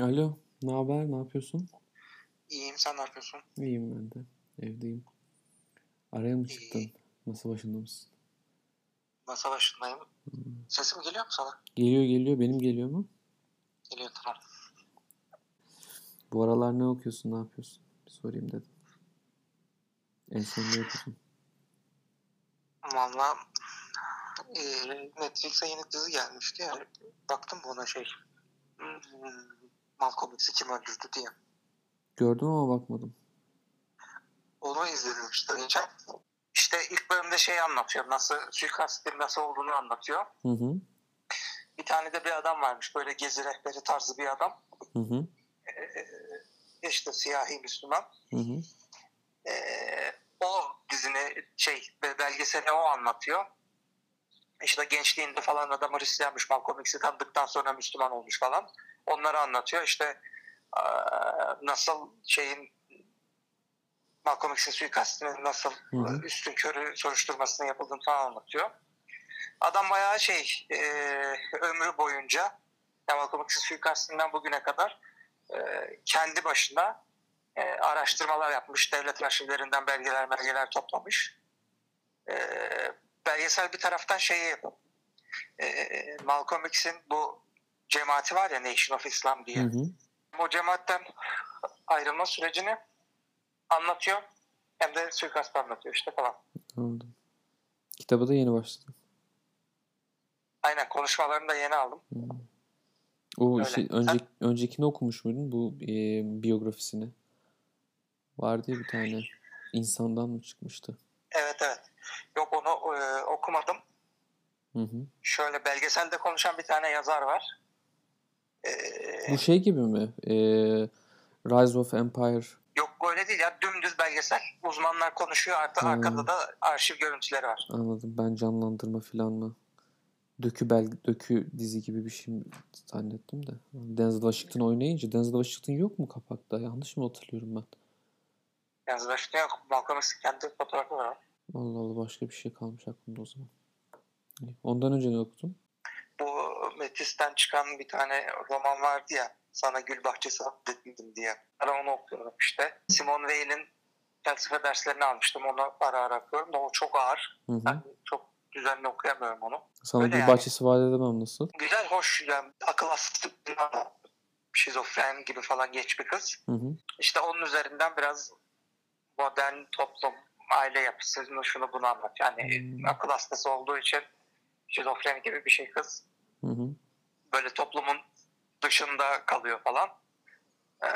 Alo, ne haber? Ne yapıyorsun? İyiyim, sen ne yapıyorsun? İyiyim ben de. Evdeyim. Araya mı İyi. çıktın? Masa başında mısın? Masa başındayım. Sesim geliyor mu sana? Geliyor geliyor. Benim geliyor mu? Geliyor, tamam. Bu aralar ne okuyorsun? Ne yapıyorsun? Bir sorayım dedim. En son ne okudun? Valla e, Netflix'e yeni dizi gelmişti ya. Baktım buna şey. Malcolm X'i kim öldürdü diye. Gördüm ama bakmadım. Onu izledim işte geçen. İşte ilk bölümde şey anlatıyor. Nasıl suikastin nasıl olduğunu anlatıyor. Hı hı. Bir tane de bir adam varmış. Böyle gezi rehberi tarzı bir adam. Hı hı. E, işte siyahi Müslüman. Hı hı. Ee, o dizini şey be- belgeseli o anlatıyor. İşte gençliğinde falan adam Hristiyanmış Malcolm X'i tanıdıktan sonra Müslüman olmuş falan. Onları anlatıyor. İşte nasıl şeyin Malcolm X'in suikastinin nasıl Hı hı. üstün körü soruşturmasını yapıldığını falan anlatıyor. Adam bayağı şey eee, ömrü boyunca yani Malcolm X'in suikastinden bugüne kadar eee, kendi başına e, araştırmalar yapmış. Devlet arşivlerinden belgeler belgeler toplamış. E, belgesel bir taraftan şeyi e, Malcolm X'in bu cemaati var ya Nation of Islam diye. Hı hı. O cemaatten ayrılma sürecini anlatıyor. Hem de suikastı anlatıyor işte falan. Anladım. Kitaba da yeni başladım. Aynen konuşmalarını da yeni aldım. Hı. O Öyle. şey, önce, öncekini okumuş muydun? Bu e, biyografisini. Vardı ya bir tane. İnsandan mı çıkmıştı? Evet evet. Yok onu e, okumadım. Hı hı. Şöyle belgeselde konuşan bir tane yazar var. E, Bu şey gibi mi? E, Rise of Empire. Yok öyle değil ya dümdüz belgesel. Uzmanlar konuşuyor artık Hmm. arkada da arşiv görüntüleri var. Anladım. Ben canlandırma falan mı? Dökü bel dökü dizi gibi bir şey zannettim de. Denzel Washington oynayınca Denzel Washington yok mu kapakta? Yanlış mı hatırlıyorum ben? Yani başta yok. Malcolm kendi fotoğrafı var. Allah Allah başka bir şey kalmış aklımda o zaman. Ondan önce ne okudun? Bu Metis'ten çıkan bir tane roman vardı ya. Sana Gül Bahçesi dedim diye. Ben onu okuyorum işte. Simone Weil'in felsefe derslerini almıştım. Onu ara ara okuyorum da o çok ağır. Hı hı. Ben çok düzenli okuyamıyorum onu. Sana öyle bir yani. bahçesi vaat edemem nasıl? Güzel, hoş. Yani akıl hastası, şizofren gibi falan genç bir kız. Hı hı. İşte onun üzerinden biraz modern toplum, aile yapısı, şunu bunu anlatıyor. Yani Hmm. akıl hastası olduğu için şizofreni gibi bir şey kız. Hı hı. Böyle toplumun dışında kalıyor falan. Ee,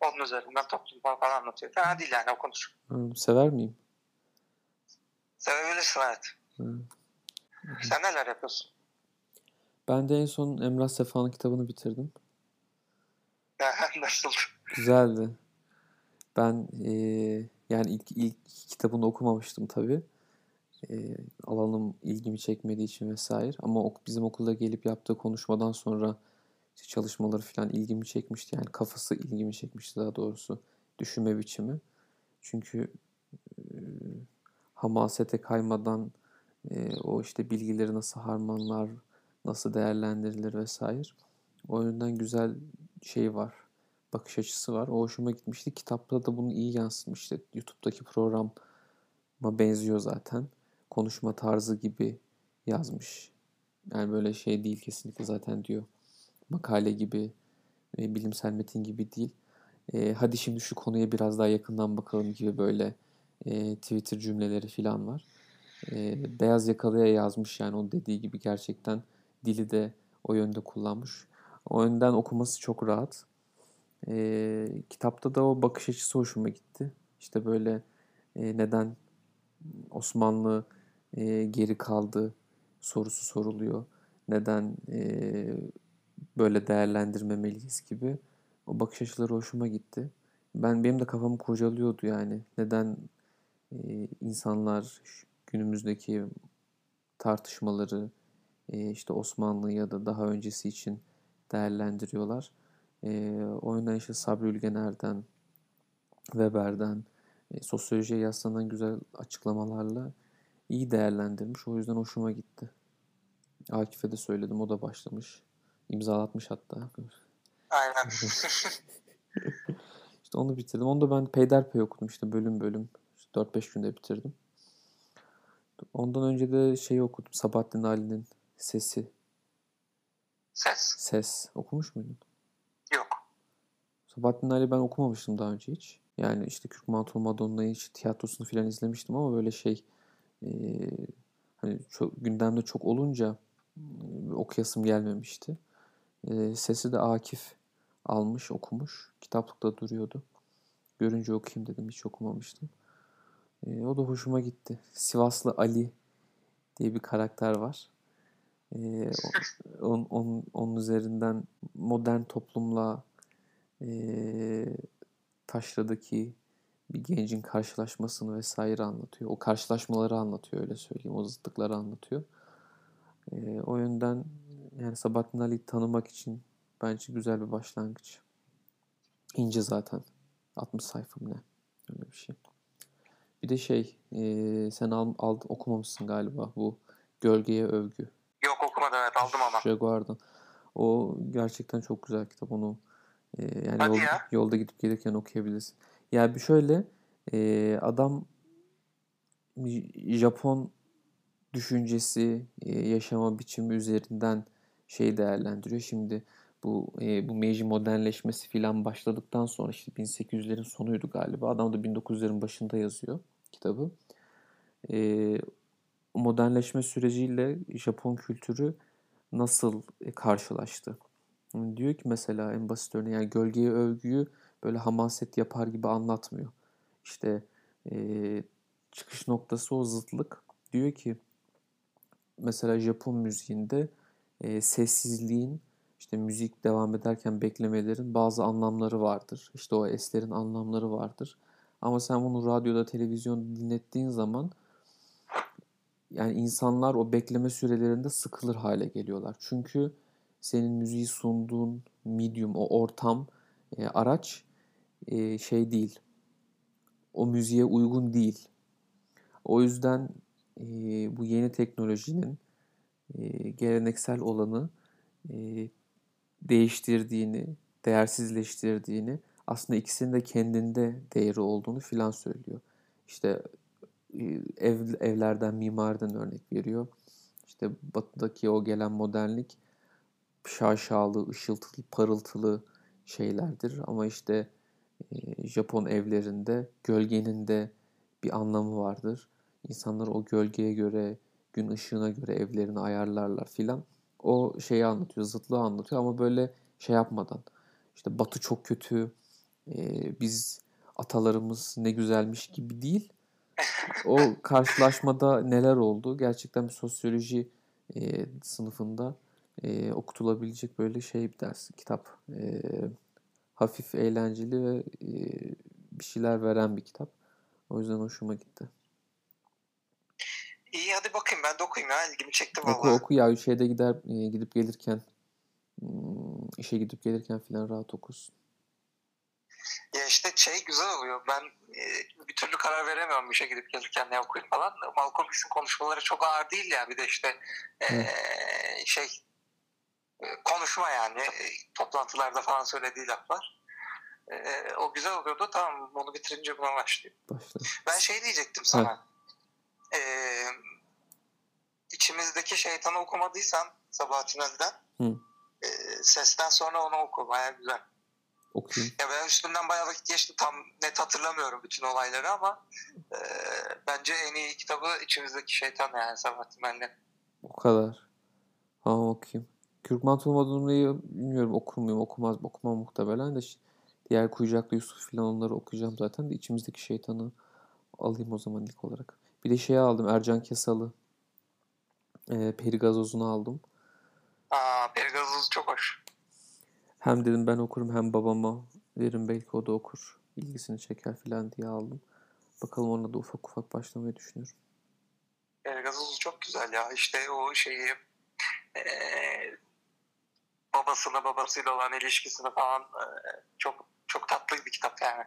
onun üzerinden toplum falan anlatıyor. Fena değil yani okunur. Anladım. Sever miyim? Sevebilirsin evet. Hı. Sen neler yapıyorsun? Ben de en son Emrah Sefa'nın kitabını bitirdim. Nasıl? Güzeldi. Ben eee, yani ilk, ilk kitabını okumamıştım tabii. Eee, alanım ilgimi çekmediği için vesaire. Ama ok- bizim okulda gelip yaptığı konuşmadan sonra işte çalışmaları falan ilgimi çekmişti. Yani kafası ilgimi çekmişti daha doğrusu. Düşünme biçimi. Çünkü eee, hamasete kaymadan eee, o işte bilgileri nasıl harmanlar, nasıl değerlendirilir vesaire. O yönden güzel şey var bakış açısı var. O hoşuma gitmişti. Kitapta da bunu iyi yansıtmıştı. YouTube'daki programa benziyor zaten. Konuşma tarzı gibi yazmış. Yani böyle şey değil kesinlikle zaten diyor. Makale gibi, e, bilimsel metin gibi değil. E, hadi şimdi şu konuya biraz daha yakından bakalım gibi böyle e, Twitter cümleleri falan var. E, beyaz yakalıya yazmış yani o dediği gibi gerçekten dili de o yönde kullanmış. O yönden okuması çok rahat. Ee, kitapta da o bakış açısı hoşuma gitti. İşte böyle e, neden Osmanlı e, geri kaldı sorusu soruluyor. Neden e, böyle değerlendirmemeliyiz gibi. O bakış açıları hoşuma gitti. Ben benim de kafamı kurcalıyordu yani. Neden e, insanlar günümüzdeki tartışmaları e, işte Osmanlı ya da daha öncesi için değerlendiriyorlar. E, o yüzden işte Sabri Ülgener'den, Weber'den, e, sosyolojiye yaslanan güzel açıklamalarla iyi değerlendirmiş. O yüzden hoşuma gitti. Akif'e de söyledim. O da başlamış. İmzalatmış hatta. Aynen. işte onu bitirdim. Onu da ben peyderpey okudum işte bölüm bölüm. İşte 4-5 günde bitirdim. Ondan önce de şeyi okudum. Sabahattin Ali'nin Sesi. Ses. Ses. Okumuş muydun? Yok. Sabahattin Ali ben okumamıştım daha önce hiç. Yani işte Kürk Mantolu Madonna'yı hiç tiyatrosunu falan izlemiştim ama böyle şey hani çok, gündemde çok olunca e, okuyasım gelmemişti. Sesi de Akif almış, okumuş. Kitaplıkta duruyordu. Görünce okuyayım dedim. Hiç okumamıştım. O da hoşuma gitti. Sivaslı Ali diye bir karakter var. E, on, on, onun üzerinden modern toplumla taşradaki bir gencin karşılaşmasını vesaire anlatıyor. O karşılaşmaları anlatıyor öyle söyleyeyim. O zıtlıkları anlatıyor. E, o yönden yani Sabahattin Ali'yi tanımak için bence güzel bir başlangıç. İnce zaten. 60 sayfa ne? Öyle bir şey. Bir de şey e, sen al, al, okumamışsın galiba bu Gölgeye Övgü. Yok okumadım evet aldım ama. Jaguar'dan. O gerçekten çok güzel kitap. Onu e, yani yol, yolda gidip gelirken okuyabilirsin. Yani bir şöyle e, adam Japon düşüncesi, e, yaşama biçimi üzerinden şey değerlendiriyor. Şimdi bu e, bu Meiji modernleşmesi filan başladıktan sonra işte 1800'lerin sonuydu galiba. Adam da 1900'lerin başında yazıyor kitabı. E, modernleşme süreciyle Japon kültürü nasıl karşılaştı? Diyor ki mesela en basit örneği yani gölgeye övgüyü böyle hamaset yapar gibi anlatmıyor. İşte e, çıkış noktası o zıtlık. Diyor ki mesela Japon müziğinde e, sessizliğin işte müzik devam ederken beklemelerin bazı anlamları vardır. İşte o eslerin anlamları vardır. Ama sen bunu radyoda, televizyonda dinlettiğin zaman yani insanlar o bekleme sürelerinde sıkılır hale geliyorlar. Çünkü senin müziği sunduğun medium, o ortam, e, araç e, şey değil. O müziğe uygun değil. O yüzden e, bu yeni teknolojinin e, geleneksel olanı e, değiştirdiğini, değersizleştirdiğini, aslında ikisinin de kendinde değeri olduğunu filan söylüyor. İşte ev, evlerden, mimariden örnek veriyor. İşte batıdaki o gelen modernlik şaşalı, ışıltılı, parıltılı şeylerdir. Ama işte e, Japon evlerinde gölgenin de bir anlamı vardır. İnsanlar o gölgeye göre, gün ışığına göre evlerini ayarlarlar filan. O şeyi anlatıyor, zıtlığı anlatıyor ama böyle şey yapmadan. İşte batı çok kötü, e, biz atalarımız ne güzelmiş gibi değil o karşılaşmada neler oldu? Gerçekten bir sosyoloji e, sınıfında okutulabilecek böyle şey bir ders, kitap. E, hafif eğlenceli ve e, bir şeyler veren bir kitap. O yüzden hoşuma gitti. İyi hadi bakayım ben de okuyayım ya ilgimi çekti valla. Oku oku ya şeyde gider e, gidip gelirken hmm, işe gidip gelirken filan rahat okursun. Ya işte şey güzel oluyor. Ben e, bir türlü karar veremiyorum işe gidip gelirken ne okuyayım falan. Malcolm X'in konuşmaları çok ağır değil ya. Bir de işte e, şey konuşma yani. E, toplantılarda falan söylediği laflar. E, o güzel oluyordu. Tamam onu bitirince buna başlayayım. Başla. Ben şey diyecektim sana. E, içimizdeki şeytanı okumadıysan Sabahattin Ali'den e, sesten sonra onu oku. Baya güzel okuyayım. Ya ben üstünden bayağı vakit geçti. Tam net hatırlamıyorum bütün olayları ama e, bence en iyi kitabı içimizdeki şeytan yani Sabahattin Ali'nin. O kadar. Tamam okuyayım. Kürkman Tulmadunlu'yu bilmiyorum okur muyum okumaz okumam muhtemelen de diğer Kuyucaklı Yusuf falan onları okuyacağım zaten de içimizdeki şeytanı alayım o zaman ilk olarak. Bir de şeyi aldım Ercan Kesal'ı. E, Peri Gazoz'unu aldım. Aa, Peri Gazoz çok hoş. Hem dedim ben okurum hem babama veririm belki o da okur. ilgisini çeker falan diye aldım. Bakalım ona da ufak ufak başlamayı düşünüyorum. E, gazozu çok güzel ya. İşte o şeyi e, babasına babasıyla olan ilişkisini falan e, çok çok tatlı bir kitap yani.